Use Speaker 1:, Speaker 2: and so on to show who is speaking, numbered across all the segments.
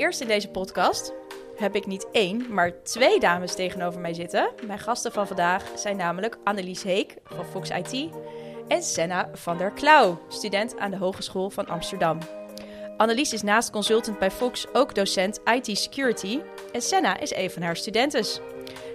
Speaker 1: Eerst in deze podcast heb ik niet één, maar twee dames tegenover mij zitten. Mijn gasten van vandaag zijn namelijk Annelies Heek van Fox IT en Senna van der Klauw, student aan de Hogeschool van Amsterdam. Annelies is naast consultant bij Fox ook docent IT Security en Senna is een van haar studentes.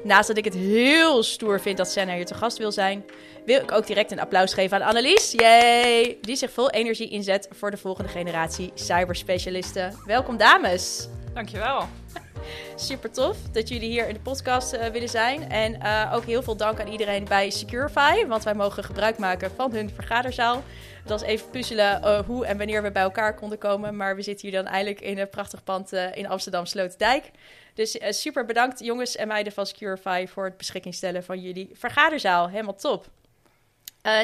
Speaker 1: Naast dat ik het heel stoer vind dat Senna hier te gast wil zijn, wil ik ook direct een applaus geven aan Annelies. Yay! Die zich vol energie inzet voor de volgende generatie cyberspecialisten. Welkom dames!
Speaker 2: Dankjewel.
Speaker 1: Super tof dat jullie hier in de podcast uh, willen zijn. En uh, ook heel veel dank aan iedereen bij Securify, want wij mogen gebruik maken van hun vergaderzaal. Dat was even puzzelen uh, hoe en wanneer we bij elkaar konden komen. Maar we zitten hier dan eindelijk in een prachtig pand in Amsterdam Sloterdijk. Dus super bedankt jongens en meiden van Securify voor het beschikking stellen van jullie vergaderzaal. Helemaal top.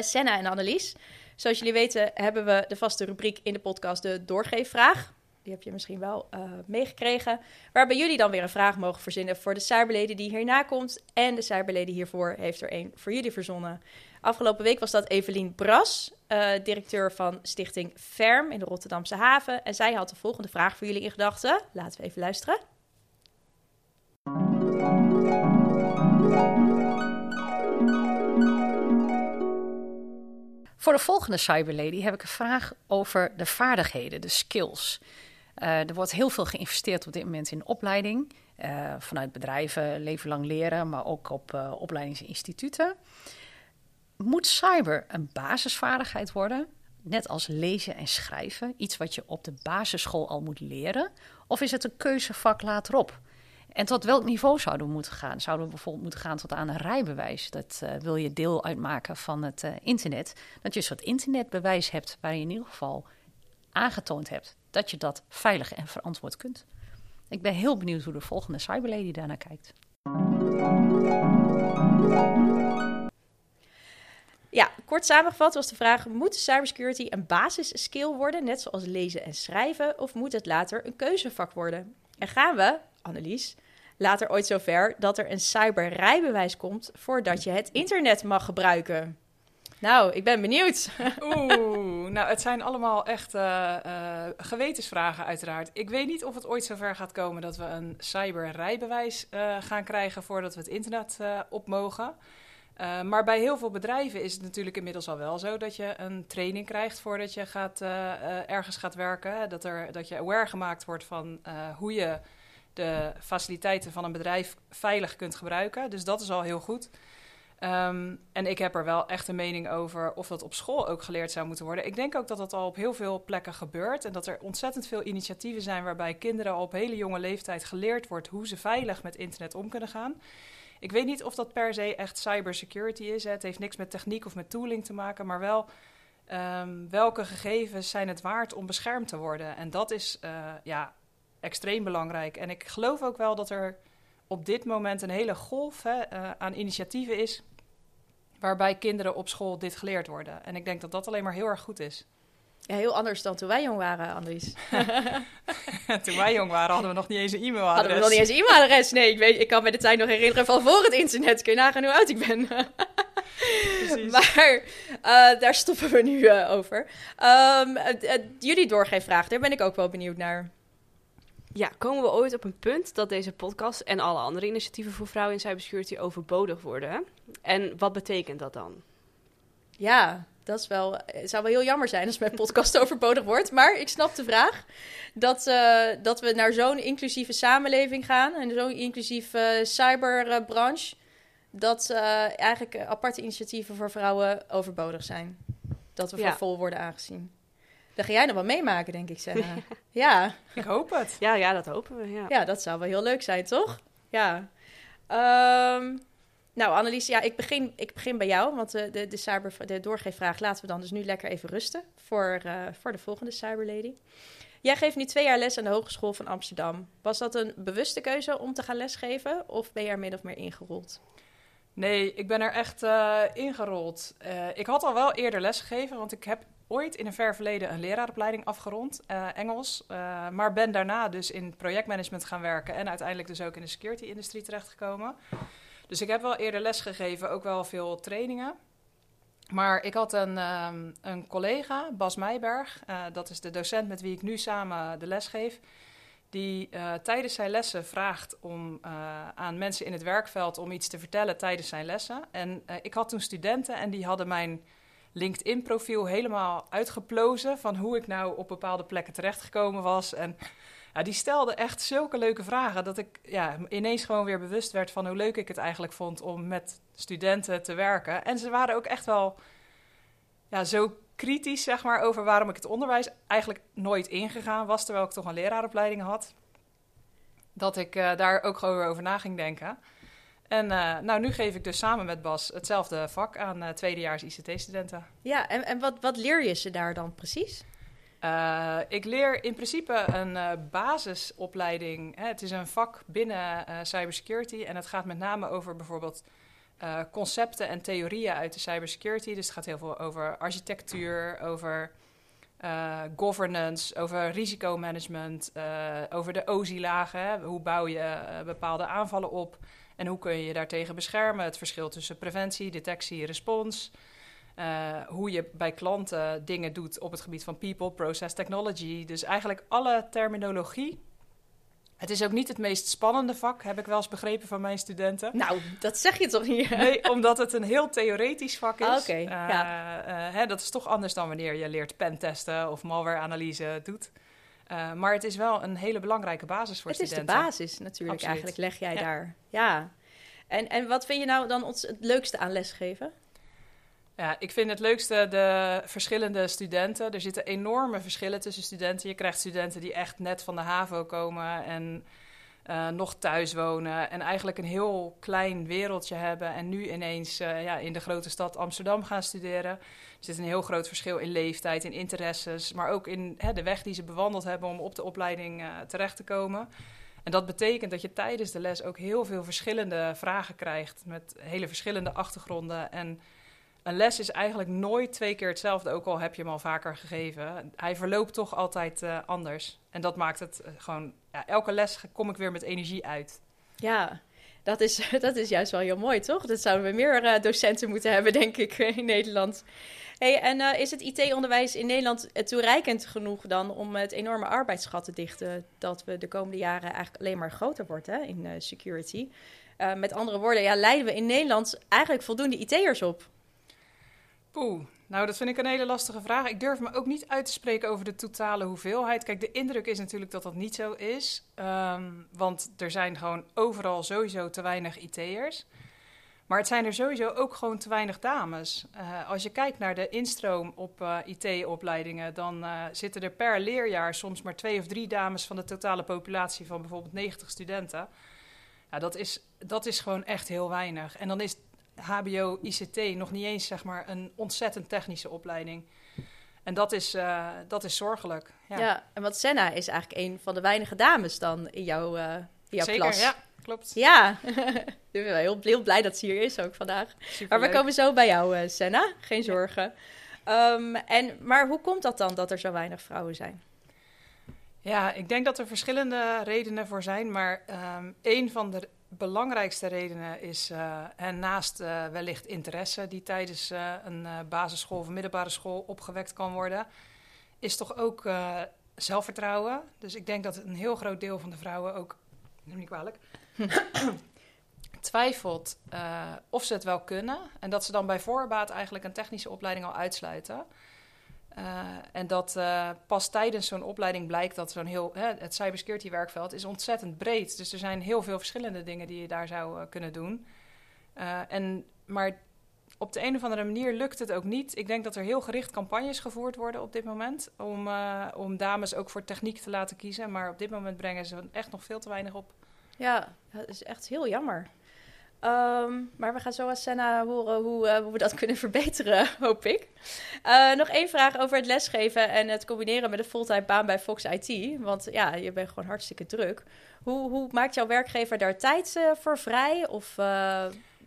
Speaker 1: Senna en Annelies, zoals jullie weten hebben we de vaste rubriek in de podcast de doorgeefvraag. Die heb je misschien wel uh, meegekregen. Waarbij jullie dan weer een vraag mogen verzinnen voor de cyberleden die hierna komt. En de cyberleden hiervoor heeft er één voor jullie verzonnen. Afgelopen week was dat Evelien Bras, directeur van Stichting Ferm in de Rotterdamse haven. En zij had de volgende vraag voor jullie in gedachten. Laten we even luisteren.
Speaker 3: Voor de volgende cyberlady heb ik een vraag over de vaardigheden, de skills. Uh, er wordt heel veel geïnvesteerd op dit moment in opleiding. Uh, vanuit bedrijven, leven lang leren, maar ook op uh, opleidingsinstituten. Moet cyber een basisvaardigheid worden? Net als lezen en schrijven, iets wat je op de basisschool al moet leren? Of is het een keuzevak laterop? En tot welk niveau zouden we moeten gaan? Zouden we bijvoorbeeld moeten gaan tot aan een rijbewijs? Dat uh, wil je deel uitmaken van het uh, internet. Dat je een soort internetbewijs hebt waar je in ieder geval aangetoond hebt dat je dat veilig en verantwoord kunt. Ik ben heel benieuwd hoe de volgende cyberlady daarnaar kijkt.
Speaker 1: Ja, kort samengevat was de vraag: moet cybersecurity een basisskill worden, net zoals lezen en schrijven, of moet het later een keuzevak worden? En gaan we, Annelies, later ooit zover dat er een cyberrijbewijs komt voordat je het internet mag gebruiken? Nou, ik ben benieuwd.
Speaker 2: Oeh, nou, het zijn allemaal echt uh, uh, gewetensvragen, uiteraard. Ik weet niet of het ooit zover gaat komen dat we een cyberrijbewijs uh, gaan krijgen voordat we het internet op mogen. maar bij heel veel bedrijven is het natuurlijk inmiddels al wel zo dat je een training krijgt voordat je gaat, ergens gaat werken. Dat, er, dat je aware gemaakt wordt van hoe je de faciliteiten van een bedrijf veilig kunt gebruiken. Dus dat is al heel goed. Um, en ik heb er wel echt een mening over of dat op school ook geleerd zou moeten worden. Ik denk ook dat dat al op heel veel plekken gebeurt. En dat er ontzettend veel initiatieven zijn waarbij kinderen al op hele jonge leeftijd geleerd wordt hoe ze veilig met internet om kunnen gaan. Ik weet niet of dat per se echt cybersecurity is. Hè. Het heeft niks met techniek of met tooling te maken, maar wel um, welke gegevens zijn het waard om beschermd te worden. En dat is uh, ja, extreem belangrijk. En ik geloof ook wel dat er op dit moment een hele golf hè, uh, aan initiatieven is waarbij kinderen op school dit geleerd worden. En ik denk dat dat alleen maar heel erg goed is.
Speaker 1: Ja, heel anders dan toen wij jong waren, Andries.
Speaker 2: toen wij jong waren hadden we nog niet eens een e-mailadres.
Speaker 1: Hadden we nog niet eens een e-mailadres? Nee, ik, weet, ik kan me de tijd nog herinneren van voor het internet. Kun je nagaan hoe oud ik ben. maar uh, daar stoppen we nu uh, over. Um, uh, jullie doorgeefvraag, daar ben ik ook wel benieuwd naar.
Speaker 4: Ja, komen we ooit op een punt dat deze podcast en alle andere initiatieven voor vrouwen in cybersecurity overbodig worden? En wat betekent dat dan?
Speaker 1: Ja, dat is wel, het zou wel heel jammer zijn als mijn podcast overbodig wordt. Maar ik snap de vraag dat, uh, dat we naar zo'n inclusieve samenleving gaan en zo'n inclusieve uh, cyberbranche. Dat uh, eigenlijk aparte initiatieven voor vrouwen overbodig zijn. Dat we ja. voor vol worden aangezien. Dan ga jij nog wel meemaken, denk ik, Senna. ja.
Speaker 2: Ik hoop het.
Speaker 4: Ja, ja, dat hopen we. Ja.
Speaker 1: ja, dat zou wel heel leuk zijn, toch? Ja. Um, nou, Annelies, ja, ik begin, ik begin bij jou, want de, de, de, cyber, de doorgeefvraag laten we dan dus nu lekker even rusten voor, uh, voor de volgende Cyberlady. Jij geeft nu twee jaar les aan de Hogeschool van Amsterdam. Was dat een bewuste keuze om te gaan lesgeven of ben je er min of meer ingerold?
Speaker 2: Nee, ik ben er echt uh, ingerold. Uh, ik had al wel eerder lesgegeven, want ik heb ooit in een ver verleden een leraaropleiding afgerond, uh, Engels. maar ben daarna dus in projectmanagement gaan werken en uiteindelijk dus ook in de security-industrie terechtgekomen. Dus ik heb wel eerder lesgegeven, ook wel veel trainingen. Maar ik had een, um, een collega, Bas Meijberg, dat is de docent met wie ik nu samen de les geef die tijdens zijn lessen vraagt om, aan mensen in het werkveld om iets te vertellen tijdens zijn lessen. En ik had toen studenten en die hadden mijn LinkedIn-profiel helemaal uitgeplozen van hoe ik nou op bepaalde plekken terechtgekomen was. En ja, die stelden echt zulke leuke vragen dat ik ja, ineens gewoon weer bewust werd van hoe leuk ik het eigenlijk vond om met studenten te werken. En ze waren ook echt wel ja, zo kritisch zeg maar, over waarom ik het onderwijs eigenlijk nooit ingegaan was, terwijl ik toch een leraaropleiding had. Dat ik uh, daar ook gewoon weer over na ging denken. En uh, nou, nu geef ik dus samen met Bas hetzelfde vak aan uh, tweedejaars ICT-studenten.
Speaker 1: Ja, en, en wat, wat leer je ze daar dan precies?
Speaker 2: ik leer in principe een basisopleiding. Hè. Het is een vak binnen cybersecurity en het gaat met name over bijvoorbeeld concepten en theorieën uit de cybersecurity. Dus het gaat heel veel over architectuur, over uh, governance, over risicomanagement, uh, over de OSI-lagen. Hoe bouw je bepaalde aanvallen op en hoe kun je je daartegen beschermen? Het verschil tussen preventie, detectie, respons. hoe je bij klanten dingen doet op het gebied van people, process, technology. Dus eigenlijk alle terminologie het is ook niet het meest spannende vak, heb ik wel eens begrepen van mijn studenten.
Speaker 1: Nou, dat zeg je toch niet?
Speaker 2: Nee, omdat het een heel theoretisch vak is.
Speaker 1: Ah, Oké, okay, ja.
Speaker 2: Uh, hè, dat is toch anders dan wanneer je leert pentesten of malware-analyse doet. Uh, maar het is wel een hele belangrijke basis voor
Speaker 1: het
Speaker 2: studenten.
Speaker 1: Het is de basis natuurlijk Absoluut. eigenlijk, leg jij ja. daar. Ja. En, en wat vind je nou dan ons het leukste aan lesgeven?
Speaker 2: Ja, ik vind het leukste de verschillende studenten. Er zitten enorme verschillen tussen studenten. Je krijgt studenten die echt net van de HAVO komen en uh, nog thuis wonen. En eigenlijk een heel klein wereldje hebben. En nu ineens uh, ja, in de grote stad Amsterdam gaan studeren. Er zit een heel groot verschil in leeftijd, in interesses. Maar ook in hè, de weg die ze bewandeld hebben om op de opleiding uh, terecht te komen. En dat betekent dat je tijdens de les ook heel veel verschillende vragen krijgt. Met hele verschillende achtergronden. En een les is eigenlijk nooit twee keer hetzelfde, ook al heb je hem al vaker gegeven. Hij verloopt toch altijd uh, anders. En dat maakt het uh, gewoon, ja, elke les kom ik weer met energie uit.
Speaker 1: Ja, dat is, dat is juist wel heel mooi, toch? Dat zouden we meer uh, docenten moeten hebben, denk ik, in Nederland. Hey, en is het IT-onderwijs in Nederland toereikend genoeg dan om het enorme arbeidsgat te dichten dat we de komende jaren eigenlijk alleen maar groter wordt hè, in security? met andere woorden, ja, leiden we in Nederland eigenlijk voldoende IT'ers op?
Speaker 2: Nou dat vind ik een hele lastige vraag. Ik durf me ook niet uit te spreken over de totale hoeveelheid. Kijk, de indruk is natuurlijk dat dat niet zo is. Um, want er zijn gewoon overal sowieso te weinig IT'ers. Maar het zijn er sowieso ook gewoon te weinig dames. Uh, als je kijkt naar de instroom op uh, IT-opleidingen, dan uh, zitten er per leerjaar soms maar twee of drie dames van de totale populatie van bijvoorbeeld 90 studenten. Ja, dat is, dat is gewoon echt heel weinig. En dan is HBO, ICT nog niet eens zeg maar een ontzettend technische opleiding. En dat is, uh, dat is zorgelijk. Ja.
Speaker 1: ja. en wat Senna is eigenlijk een van de weinige dames dan in, jouw uh, in jouw
Speaker 2: Zeker,
Speaker 1: klas.
Speaker 2: ja, klopt.
Speaker 1: Ja, ik ben heel, heel blij dat ze hier is ook vandaag.
Speaker 2: Superleuk.
Speaker 1: Maar we komen zo bij jou, uh, Senna. Geen zorgen. Ja. Um, en, maar hoe komt dat dan dat er zo weinig vrouwen zijn?
Speaker 2: Ja, ik denk dat er verschillende redenen voor zijn. Maar um, een van de belangrijkste redenen is, uh, en naast uh, wellicht interesse die tijdens uh, een basisschool of middelbare school opgewekt kan worden, is toch ook zelfvertrouwen. Dus ik denk dat een heel groot deel van de vrouwen ook, neem niet kwalijk, twijfelt of ze het wel kunnen. En dat ze dan bij voorbaat eigenlijk een technische opleiding al uitsluiten. Uh, en dat uh, pas tijdens zo'n opleiding blijkt dat zo'n heel. Hè, het cybersecurity werkveld is ontzettend breed. Dus er zijn heel veel verschillende dingen die je daar zou uh, kunnen doen. en, maar op de een of andere manier lukt het ook niet. Ik denk dat er heel gericht campagnes gevoerd worden op dit moment. Om, om dames ook voor techniek te laten kiezen. Maar op dit moment brengen ze echt nog veel te weinig op.
Speaker 1: Ja, dat is echt heel jammer. Ehm, maar we gaan zo aan Senna horen hoe, eh, hoe we dat kunnen verbeteren, hoop ik. Eh, nog één vraag over het lesgeven en het combineren met een fulltime baan bij Fox IT. Want ja, je bent gewoon hartstikke druk. Hoe, hoe maakt jouw werkgever daar tijd eh, voor vrij? Of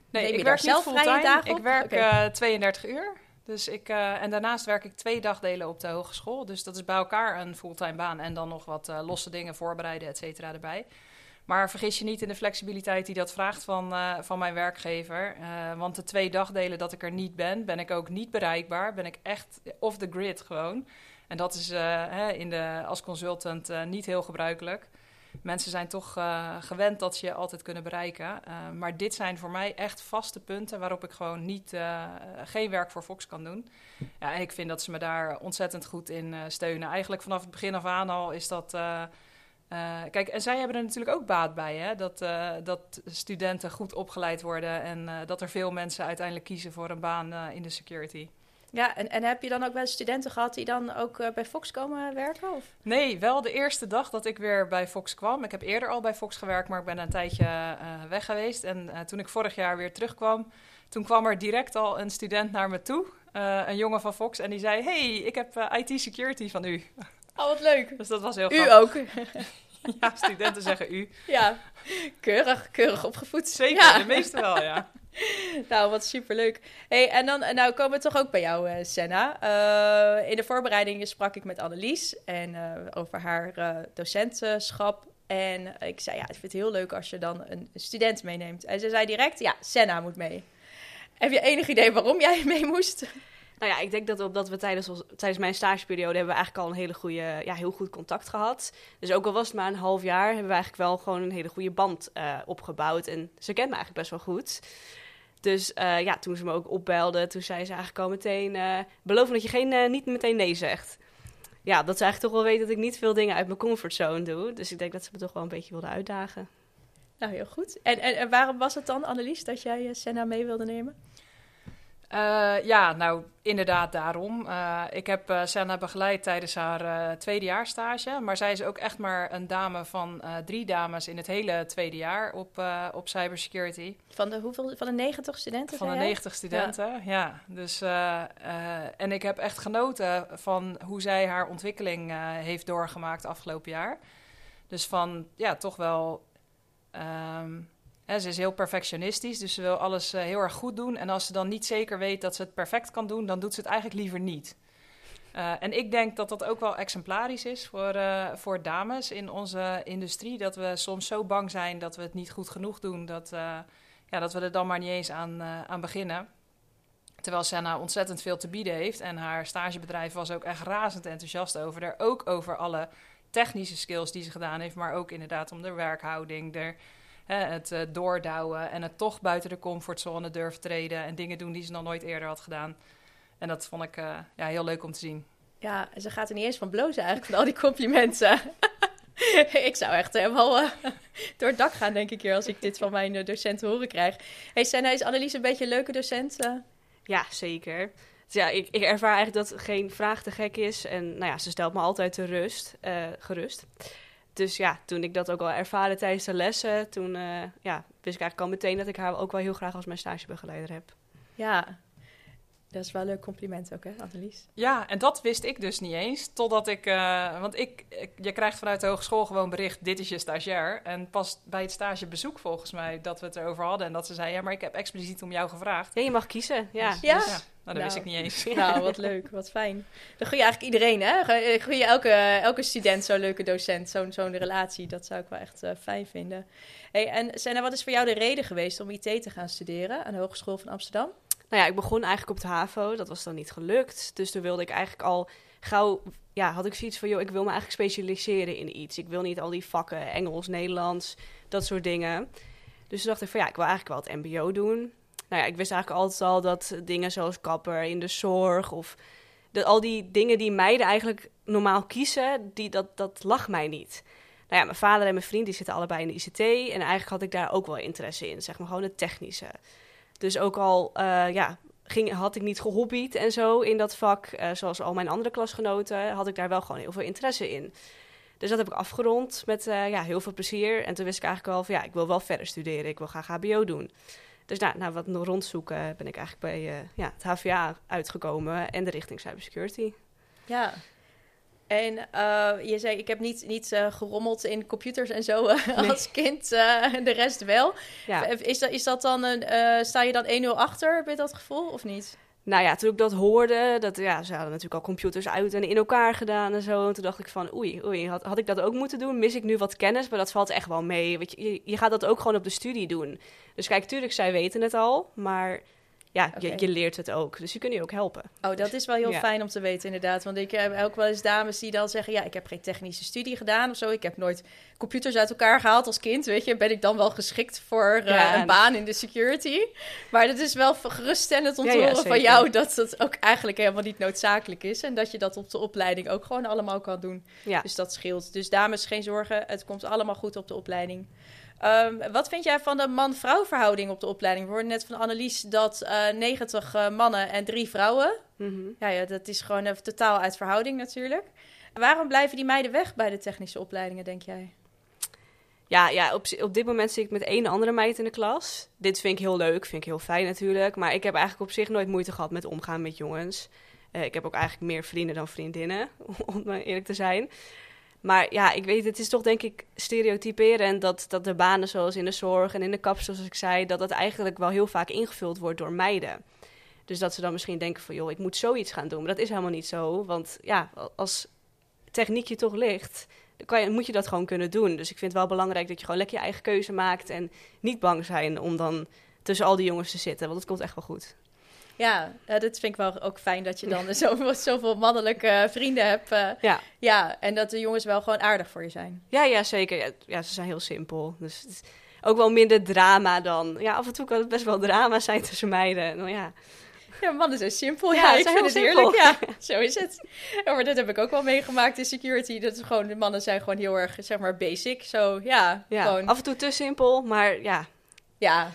Speaker 2: nee, ik werk zelf vrije dagen Ik werk 32 uur. Dus ik, en daarnaast werk ik twee dagdelen op de hogeschool. Dus dat is bij elkaar een fulltime baan en dan nog wat losse dingen voorbereiden, et cetera, erbij. Maar vergis je niet in de flexibiliteit die dat vraagt van, uh, van mijn werkgever. Uh, want de twee dagdelen dat ik er niet ben, ben ik ook niet bereikbaar. Ben ik echt off the grid gewoon. En dat is hè, in de, als consultant niet heel gebruikelijk. Mensen zijn toch gewend dat ze je altijd kunnen bereiken. maar dit zijn voor mij echt vaste punten waarop ik gewoon niet, geen werk voor Fox kan doen. Ja, en ik vind dat ze me daar ontzettend goed in steunen. Eigenlijk vanaf het begin af aan al is dat uh, kijk, en zij hebben er natuurlijk ook baat bij, hè? Dat, uh, dat studenten goed opgeleid worden en uh, dat er veel mensen uiteindelijk kiezen voor een baan in de security.
Speaker 1: Ja, en, en heb je dan ook wel studenten gehad die dan ook bij Fox komen werken? Of?
Speaker 2: Nee, wel de eerste dag dat ik weer bij Fox kwam. Ik heb eerder al bij Fox gewerkt, maar ik ben een tijdje weg geweest. En toen ik vorig jaar weer terugkwam, toen kwam er direct al een student naar me toe, een jongen van Fox, en die zei: Hey, ik heb IT security van u.
Speaker 1: Oh, wat leuk.
Speaker 2: Dus dat was heel
Speaker 1: U ook.
Speaker 2: ja, studenten zeggen u.
Speaker 1: Ja, keurig, keurig opgevoed.
Speaker 2: Zeker, ja. de meeste wel, ja.
Speaker 1: nou, wat superleuk. Hey, en dan nou komen we toch ook bij jou, uh, Senna. Uh, in de voorbereidingen sprak ik met Annelies en, uh, over haar docentschap. En ik zei, ja, ik vind het heel leuk als je dan een student meeneemt. En ze zei direct, ja, Senna moet mee. Heb je enig idee waarom jij mee moest?
Speaker 4: Nou ja, ik denk dat, dat we tijdens, tijdens mijn stageperiode hebben we eigenlijk al een hele goede, ja, heel goed contact gehad. Dus ook al was het maar een half jaar, hebben we eigenlijk wel gewoon een hele goede band uh, opgebouwd. En ze kent me eigenlijk best wel goed. Dus uh, ja, toen ze me ook opbelde, toen zei ze eigenlijk al meteen, uh, beloven dat je geen, niet meteen nee zegt. Ja, dat ze eigenlijk toch wel weten dat ik niet veel dingen uit mijn comfortzone doe. Dus ik denk dat ze me toch wel een beetje wilden uitdagen.
Speaker 1: Nou, heel goed. En, en, en waarom was het dan, Annelies, dat jij Senna mee wilde nemen?
Speaker 2: Uh, ja, nou inderdaad daarom. Uh, ik heb uh, Senna begeleid tijdens haar tweede stage, Maar zij is ook echt maar een dame van drie dames in het hele tweede jaar op, op cybersecurity.
Speaker 1: Van de hoeveel? Van de 90 studenten?
Speaker 2: Van de 90 studenten, ja. ja. Dus, en ik heb echt genoten van hoe zij haar ontwikkeling heeft doorgemaakt afgelopen jaar. Dus van ja, toch wel. Um, ze is heel perfectionistisch, dus ze wil alles uh, heel erg goed doen. En als ze dan niet zeker weet dat ze het perfect kan doen, dan doet ze het eigenlijk liever niet. Uh, en ik denk dat dat ook wel exemplarisch is voor, uh, voor dames in onze industrie. Dat we soms zo bang zijn dat we het niet goed genoeg doen, dat, ja, dat we er dan maar niet eens aan, aan beginnen. Terwijl Senna ontzettend veel te bieden heeft. En haar stagebedrijf was ook echt razend enthousiast over. Er ook over alle technische skills die ze gedaan heeft, maar ook inderdaad om de werkhouding, de het uh, doordouwen en het toch buiten de comfortzone durven treden en dingen doen die ze nog nooit eerder had gedaan. En dat vond ik uh, ja, heel leuk om te zien.
Speaker 1: Ja, ze gaat er niet eens van blozen eigenlijk van al die complimenten. ik zou echt helemaal uh, door het dak gaan, denk ik, hier als ik dit van mijn docenten horen krijg. Hey Senna, is Annelies een beetje een leuke docent?
Speaker 4: Ja, zeker. Dus ja, ik, ik ervaar eigenlijk dat geen vraag te gek is. En nou ja, ze stelt me altijd te rust, gerust dus ja, toen ik dat ook al ervaren tijdens de lessen, toen uh, ja, wist ik eigenlijk al meteen dat ik haar ook wel heel graag als mijn stagebegeleider heb.
Speaker 1: Ja, dat is wel een leuk compliment ook, hè, Annelies?
Speaker 2: Ja, en dat wist ik dus niet eens. Totdat ik, uh, want ik, ik, je krijgt vanuit de hogeschool gewoon bericht: dit is je stagiair. En pas bij het stagebezoek, volgens mij, dat we het erover hadden. En dat ze zei: ja, maar ik heb expliciet om jou gevraagd.
Speaker 4: Ja, je mag kiezen. Ja.
Speaker 2: Dus, ja? Dus, ja. Nou, dat wist ik niet eens.
Speaker 1: Nou, wat leuk, wat fijn. Dan gun je eigenlijk iedereen, hè? Gun je elke, elke student zo'n leuke docent, zo'n zo'n relatie. Dat zou ik wel echt uh, fijn vinden. Hey, en Senna, wat is voor jou de reden geweest om IT te gaan studeren aan de Hogeschool van Amsterdam?
Speaker 4: Nou ja, ik begon eigenlijk op de HAVO. Dat was dan niet gelukt. Dus toen wilde ik eigenlijk al gauw... Ja, had ik zoiets van, joh, ik wil me eigenlijk specialiseren in iets. Ik wil niet al die vakken, Engels, Nederlands, dat soort dingen. Dus toen dacht ik van, ja, ik wil eigenlijk wel het mbo doen nou ja, ik wist eigenlijk altijd al dat dingen zoals kapper in de zorg of al die dingen die meiden eigenlijk normaal kiezen, die, dat, dat lag mij niet. Nou ja, mijn vader en mijn vriend die zitten allebei in de ICT en eigenlijk had ik daar ook wel interesse in, zeg maar gewoon het technische. Dus ook al uh, ja, ging, had ik niet gehobbied en zo in dat vak, uh, zoals al mijn andere klasgenoten, had ik daar wel gewoon heel veel interesse in. Dus dat heb ik afgerond met eh, ja, heel veel plezier. En toen wist ik eigenlijk wel van ja, ik wil wel verder studeren. Ik wil graag HBO doen. Dus nou, na wat rondzoeken ben ik eigenlijk bij eh, ja, het HVA uitgekomen en de richting cybersecurity.
Speaker 1: Ja. En eh, je zei, ik heb niet, niet eh, gerommeld in computers en zo eh,
Speaker 4: Nee.
Speaker 1: als kind, de rest wel.
Speaker 4: Ja.
Speaker 1: Is, dat, is dat dan een, sta je dan 1-0 achter met dat gevoel of niet?
Speaker 4: Nou ja, toen ik dat hoorde, dat, ja, ze hadden natuurlijk al computers uit en in elkaar gedaan en zo. En toen dacht ik van, oei, oei, had, had ik dat ook moeten doen? Mis ik nu wat kennis? Maar dat valt echt wel mee. Je, je, je gaat dat ook gewoon op de studie doen. Dus kijk, tuurlijk, zij weten het al, maar ja, je, je leert het ook. Dus je kunt je ook helpen.
Speaker 1: Oh, dat is wel heel
Speaker 4: Ja.
Speaker 1: fijn om te weten inderdaad. Want ik heb ook wel eens dames die dan zeggen... ja, ik heb geen technische studie gedaan of zo. Ik heb nooit computers uit elkaar gehaald als kind, weet je. Ben ik dan wel geschikt voor eh,
Speaker 4: Ja.
Speaker 1: een baan in de security? Maar het is wel geruststellend om te horen van jou... dat dat ook eigenlijk helemaal niet noodzakelijk is. En dat je dat op de opleiding ook gewoon allemaal kan doen.
Speaker 4: Ja.
Speaker 1: Dus dat scheelt. Dus dames, geen zorgen. Het komt allemaal goed op de opleiding. Ehm, wat vind jij van de man-vrouw verhouding op de opleiding? We hoorden net van Annelies dat eh 90 eh, mannen en drie vrouwen...
Speaker 4: Mhm.
Speaker 1: Ja, ja, dat is gewoon totaal uit verhouding natuurlijk. Waarom blijven die meiden weg bij de technische opleidingen, denk jij?
Speaker 4: Ja, ja op, op dit moment zit ik met één andere meid in de klas. Dit vind ik heel leuk, vind ik heel fijn natuurlijk. Maar ik heb eigenlijk op zich nooit moeite gehad met omgaan met jongens. Eh, ik heb ook eigenlijk meer vrienden dan vriendinnen, om eerlijk te zijn. Maar ja, ik weet, het is toch denk ik stereotyperen dat, dat de banen zoals in de zorg en in de kapsel, zoals ik zei, dat dat eigenlijk wel heel vaak ingevuld wordt door meiden. Dus dat ze dan misschien denken van, joh, ik moet zoiets gaan doen. Maar dat is helemaal niet zo, want ja, als techniek je toch ligt, dan kan je, moet je dat gewoon kunnen doen. Dus ik vind het wel belangrijk dat je gewoon lekker je eigen keuze maakt en niet bang zijn om dan tussen al die jongens te zitten, want het komt echt wel goed.
Speaker 1: Ja, eh, dat vind ik wel ook fijn dat je dan zoveel, zoveel mannelijke vrienden hebt. eh,
Speaker 4: Ja.
Speaker 1: ja, en dat de jongens wel gewoon aardig voor je zijn.
Speaker 4: Ja, ja, zeker. Ja, ze zijn heel simpel. Dus het is ook wel minder drama dan... Ja, af en toe kan het best wel drama zijn tussen meiden. Nou ja,
Speaker 1: Ja, mannen zijn simpel.
Speaker 4: Ja,
Speaker 1: Ja,
Speaker 4: ze
Speaker 1: ik
Speaker 4: zijn
Speaker 1: vind het
Speaker 4: heel
Speaker 1: heerlijk. Ja, zo is het. Ja, maar dat heb ik ook wel meegemaakt in security. Dat is gewoon, de mannen zijn gewoon heel erg, zeg maar, basic. Zo, ja,
Speaker 4: ja.
Speaker 1: gewoon.
Speaker 4: af en toe te simpel, maar ja.
Speaker 1: Ja.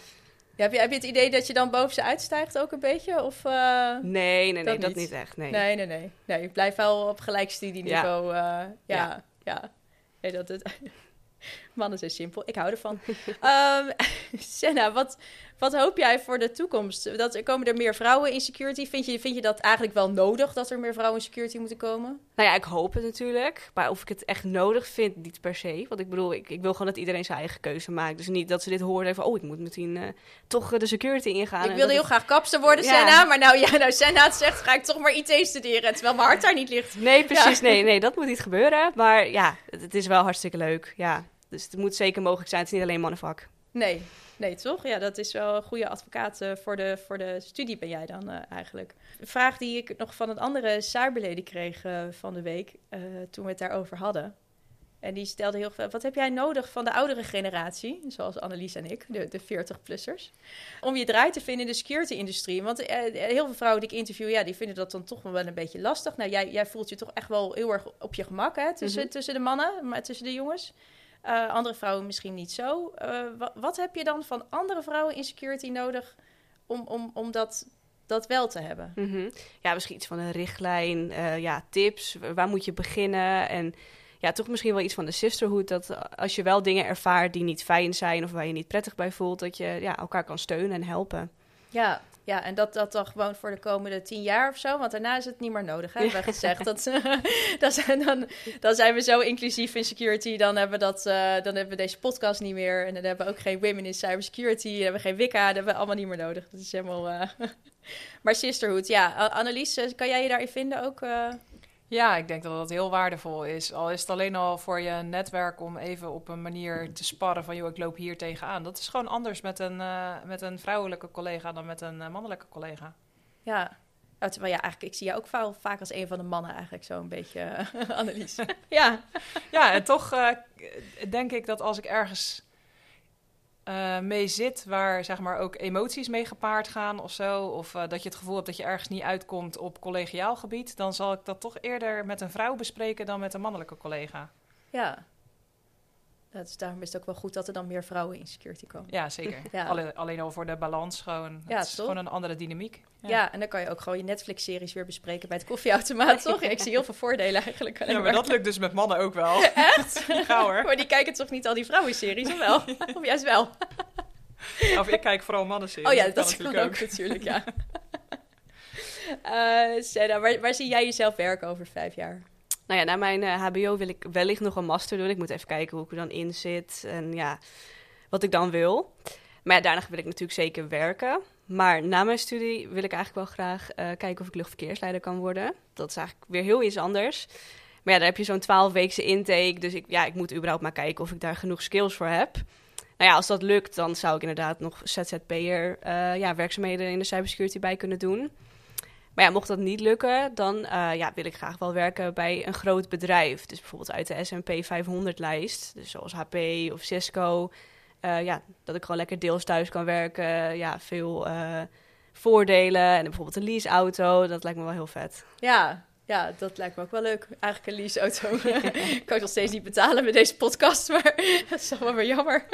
Speaker 1: Ja, Heb je, heb je het idee dat je dan boven ze uitstijgt ook een beetje? Of, eh,
Speaker 4: Nee, nee, nee,
Speaker 1: Dat
Speaker 4: dat,
Speaker 1: niet.
Speaker 4: echt. Nee.
Speaker 1: Nee, nee, nee. Nee, ik blijf wel op gelijk studieniveau. Ja, ja. ja. Nee, dat het... Mannen zijn simpel. Ik hou ervan. Ehm Senna, wat, wat hoop jij voor de toekomst? Dat, komen er meer vrouwen in security? Vind je, vind je dat eigenlijk wel nodig dat er meer vrouwen in security moeten komen?
Speaker 4: Nou ja, ik hoop het natuurlijk. Maar of ik het echt nodig vind, niet per se. Want ik bedoel, ik, ik wil gewoon dat iedereen zijn eigen keuze maakt. Dus niet dat ze dit horen van... Oh, ik moet meteen eh, toch eh, de security ingaan.
Speaker 1: ik wilde heel graag kapster worden,
Speaker 4: Ja.
Speaker 1: Senna. Maar nou, ja, nou, Senna het zegt, ga ik toch maar IT studeren. Terwijl mijn hart daar niet ligt.
Speaker 4: Nee, precies. Nee, nee, dat moet niet gebeuren. Maar ja, het, het is wel hartstikke leuk. Ja. Dus het moet zeker mogelijk zijn. Het is niet alleen mannenvak.
Speaker 1: Nee, nee, toch? Ja, dat is wel een goede advocaat eh, voor, de, voor de studie ben jij dan eh, eigenlijk. Een vraag die ik nog van een andere cyberlady kreeg eh, van de week, toen we het daarover hadden. En die stelde heel veel, wat heb jij nodig van de oudere generatie, zoals Annelies en ik, de, de 40-plussers, om je draai te vinden in de security-industrie? Want heel veel vrouwen die ik interview, ja, die vinden dat dan toch wel een beetje lastig. Nou, jij, jij voelt je toch echt wel heel erg op je gemak, hè, tussen,
Speaker 4: Mhm.
Speaker 1: tussen de mannen, maar tussen de jongens. Eh, andere vrouwen misschien niet zo. Eh, wa- wat heb je dan van andere vrouwen in security nodig om, om, om dat, dat wel te hebben?
Speaker 4: Mhm. Ja, misschien iets van een richtlijn. eh, ja, tips. Waar moet je beginnen? En ja, toch misschien wel iets van de sisterhood. Dat als je wel dingen ervaart die niet fijn zijn... of waar je niet prettig bij voelt... dat je ja, elkaar kan steunen en helpen.
Speaker 1: Ja, ja en dat, dat dan gewoon voor de komende tien jaar of zo. Want daarna is het niet meer nodig, hebben we gezegd. Dat, dat zijn dan, dan zijn we zo inclusief in security. Dan hebben, we dat, eh, dan hebben we deze podcast niet meer. En dan hebben we ook geen women in cybersecurity. Dan hebben we geen WICA. Dat hebben we allemaal niet meer nodig. Dat is helemaal... eh, maar sisterhood, ja. Annelies, eh, kan jij je daarin vinden ook? eh?
Speaker 2: Ja, ik denk dat dat heel waardevol is. Al is het alleen al voor je netwerk om even op een manier te sparren van... joh, ik loop hier tegenaan. Dat is gewoon anders met een, eh, met een vrouwelijke collega dan met een eh, mannelijke collega.
Speaker 1: Ja. Terwijl ja, eigenlijk, ik zie jou ook vaak, als een van de mannen eigenlijk zo een beetje, eh, Annelies. ja.
Speaker 2: Ja, en toch denk ik dat als ik ergens eh, mee zit... waar zeg maar ook emoties mee gepaard gaan of zo... of eh, dat je het gevoel hebt dat je ergens niet uitkomt op collegiaal gebied... dan zal ik dat toch eerder met een vrouw bespreken dan met een mannelijke collega.
Speaker 1: Ja. Dat is, daarom is het ook wel goed dat er dan meer vrouwen in security komen.
Speaker 2: Ja, zeker.
Speaker 1: Ja.
Speaker 2: Alleen, alleen al voor de balans gewoon.
Speaker 1: Ja,
Speaker 2: het is
Speaker 1: toch?
Speaker 2: gewoon een andere dynamiek.
Speaker 1: Ja. en dan kan je ook gewoon je Netflix-series weer bespreken bij het koffieautomaat, toch? Ja, ik zie heel veel voordelen eigenlijk.
Speaker 2: Ja, maar dat lukt dus met mannen ook wel.
Speaker 1: Echt?
Speaker 2: Gauw hoor.
Speaker 1: Maar die kijken toch niet al die vrouwenseries, of wel? of juist wel?
Speaker 2: Of ik kijk vooral mannen
Speaker 1: Oh ja, dat kan ook natuurlijk, ja. Senna, waar, waar zie jij jezelf werken over vijf jaar?
Speaker 4: Nou ja, na mijn eh, HBO wil ik wellicht nog een master doen. Ik moet even kijken hoe ik er dan in zit en ja, wat ik dan wil. Maar daarna wil ik natuurlijk zeker werken. Maar na mijn studie wil ik eigenlijk wel graag eh, kijken of ik luchtverkeersleider kan worden. Dat is eigenlijk weer heel iets anders. Maar ja, daar heb je zo'n 12 weekse intake. Dus ik, ja, ik moet überhaupt maar kijken of ik daar genoeg skills voor heb. Nou ja, als dat lukt, dan zou ik inderdaad nog ZZP'er uh, ja, werkzaamheden in de cybersecurity bij kunnen doen. Maar ja, mocht dat niet lukken, dan uh, ja, wil ik graag wel werken bij een groot bedrijf. Dus bijvoorbeeld uit de S&P 500-lijst. Dus zoals HP of Cisco. Uh, ja, dat ik gewoon lekker deels thuis kan werken. Ja, veel uh, voordelen. En bijvoorbeeld een leaseauto, dat lijkt me wel heel vet.
Speaker 1: Ja, ja, dat lijkt me ook wel leuk. Eigenlijk een leaseauto kan ik nog steeds niet betalen met deze podcast, maar dat is wel weer jammer.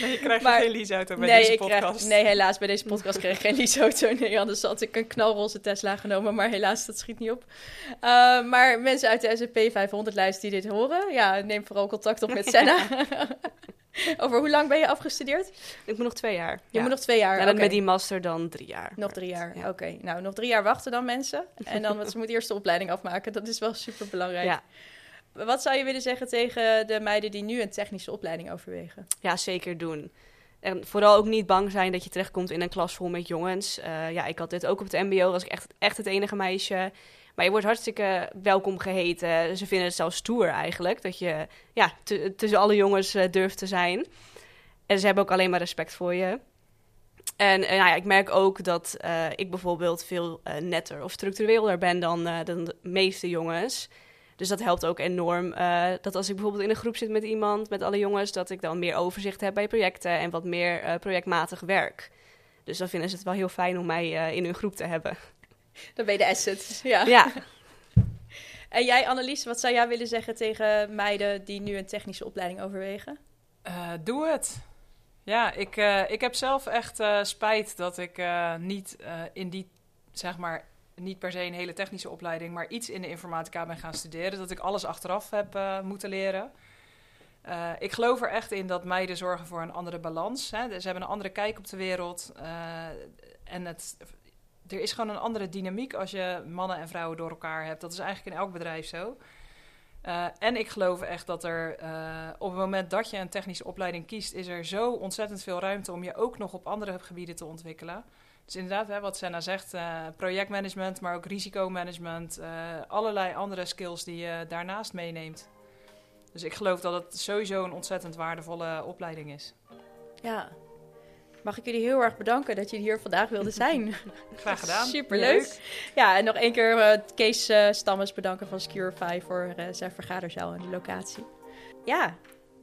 Speaker 2: Nee, je krijgt
Speaker 1: Maar-
Speaker 2: geen leaseauto bij
Speaker 1: nee,
Speaker 2: deze
Speaker 1: ik
Speaker 2: podcast.
Speaker 1: Krijg, nee, helaas, bij deze podcast kreeg ik geen leaseauto. Nee, anders had ik een knalroze Tesla genomen, maar helaas, dat schiet niet op. Uh, maar mensen uit de S&P 500-lijst die dit horen, ja, neem vooral contact op met Senna. Over hoe lang ben je afgestudeerd?
Speaker 4: Ik moet nog twee jaar.
Speaker 1: Je
Speaker 4: ja.
Speaker 1: moet nog twee jaar.
Speaker 4: Ja, dan
Speaker 1: oké.
Speaker 4: met die master dan drie jaar.
Speaker 1: Nog drie jaar,
Speaker 4: Ja.
Speaker 1: oké. Nou, nog drie jaar wachten dan mensen. En dan, want ze moeten eerst de opleiding afmaken. Dat is wel super belangrijk.
Speaker 4: Ja.
Speaker 1: Wat zou je willen zeggen tegen de meiden die nu een technische opleiding overwegen?
Speaker 4: Ja, zeker doen. En vooral ook niet bang zijn dat je terechtkomt in een klas vol met jongens. Uh, ja, ik had dit ook op het mbo, was ik echt, echt het enige meisje. Maar je wordt hartstikke welkom geheten. Ze vinden het zelfs stoer eigenlijk, dat je ja, tussen alle jongens uh, durft te zijn. En ze hebben ook alleen maar respect voor je. En uh, nou ja, ik merk ook dat ik bijvoorbeeld veel netter of structureler ben dan, dan de meeste jongens. Dus dat helpt ook enorm. Uh, dat als ik bijvoorbeeld in een groep zit met iemand, met alle jongens, dat ik dan meer overzicht heb bij projecten en wat meer uh, projectmatig werk. Dus dan vinden ze het wel heel fijn om mij uh, in hun groep te hebben.
Speaker 1: Dan ben je de asset. Ja.
Speaker 4: Ja.
Speaker 1: En jij, Annelies, wat zou jij willen zeggen tegen meiden die nu een technische opleiding overwegen?
Speaker 2: Uh, doe het. Ja, ik, uh, ik heb zelf echt uh, spijt dat ik uh, niet in die, zeg maar, niet per se een hele technische opleiding, maar iets in de informatica ben gaan studeren. Dat ik alles achteraf heb moeten leren. ik geloof er echt in dat meiden zorgen voor een andere balans. Hè. Ze hebben een andere kijk op de wereld. en het, er is gewoon een andere dynamiek als je mannen en vrouwen door elkaar hebt. Dat is eigenlijk in elk bedrijf zo. En ik geloof echt dat er op het moment dat je een technische opleiding kiest, is er zo ontzettend veel ruimte om je ook nog op andere gebieden te ontwikkelen. Dus inderdaad, hè, wat Senna zegt, uh, projectmanagement, maar ook risicomanagement, allerlei andere skills die je daarnaast meeneemt. Dus ik geloof dat het sowieso een ontzettend waardevolle opleiding is.
Speaker 1: Ja. Mag ik jullie heel erg bedanken dat jullie hier vandaag wilden zijn.
Speaker 2: Graag gedaan.
Speaker 1: Superleuk. Leuk. Ja, en nog één keer uh, Kees uh, Stammes bedanken van Securify voor uh, zijn vergaderzaal en de locatie. Ja,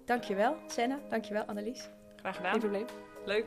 Speaker 1: dankjewel Senna. Dankjewel Annelies.
Speaker 2: Graag gedaan.
Speaker 4: Geen probleem.
Speaker 2: Leuk.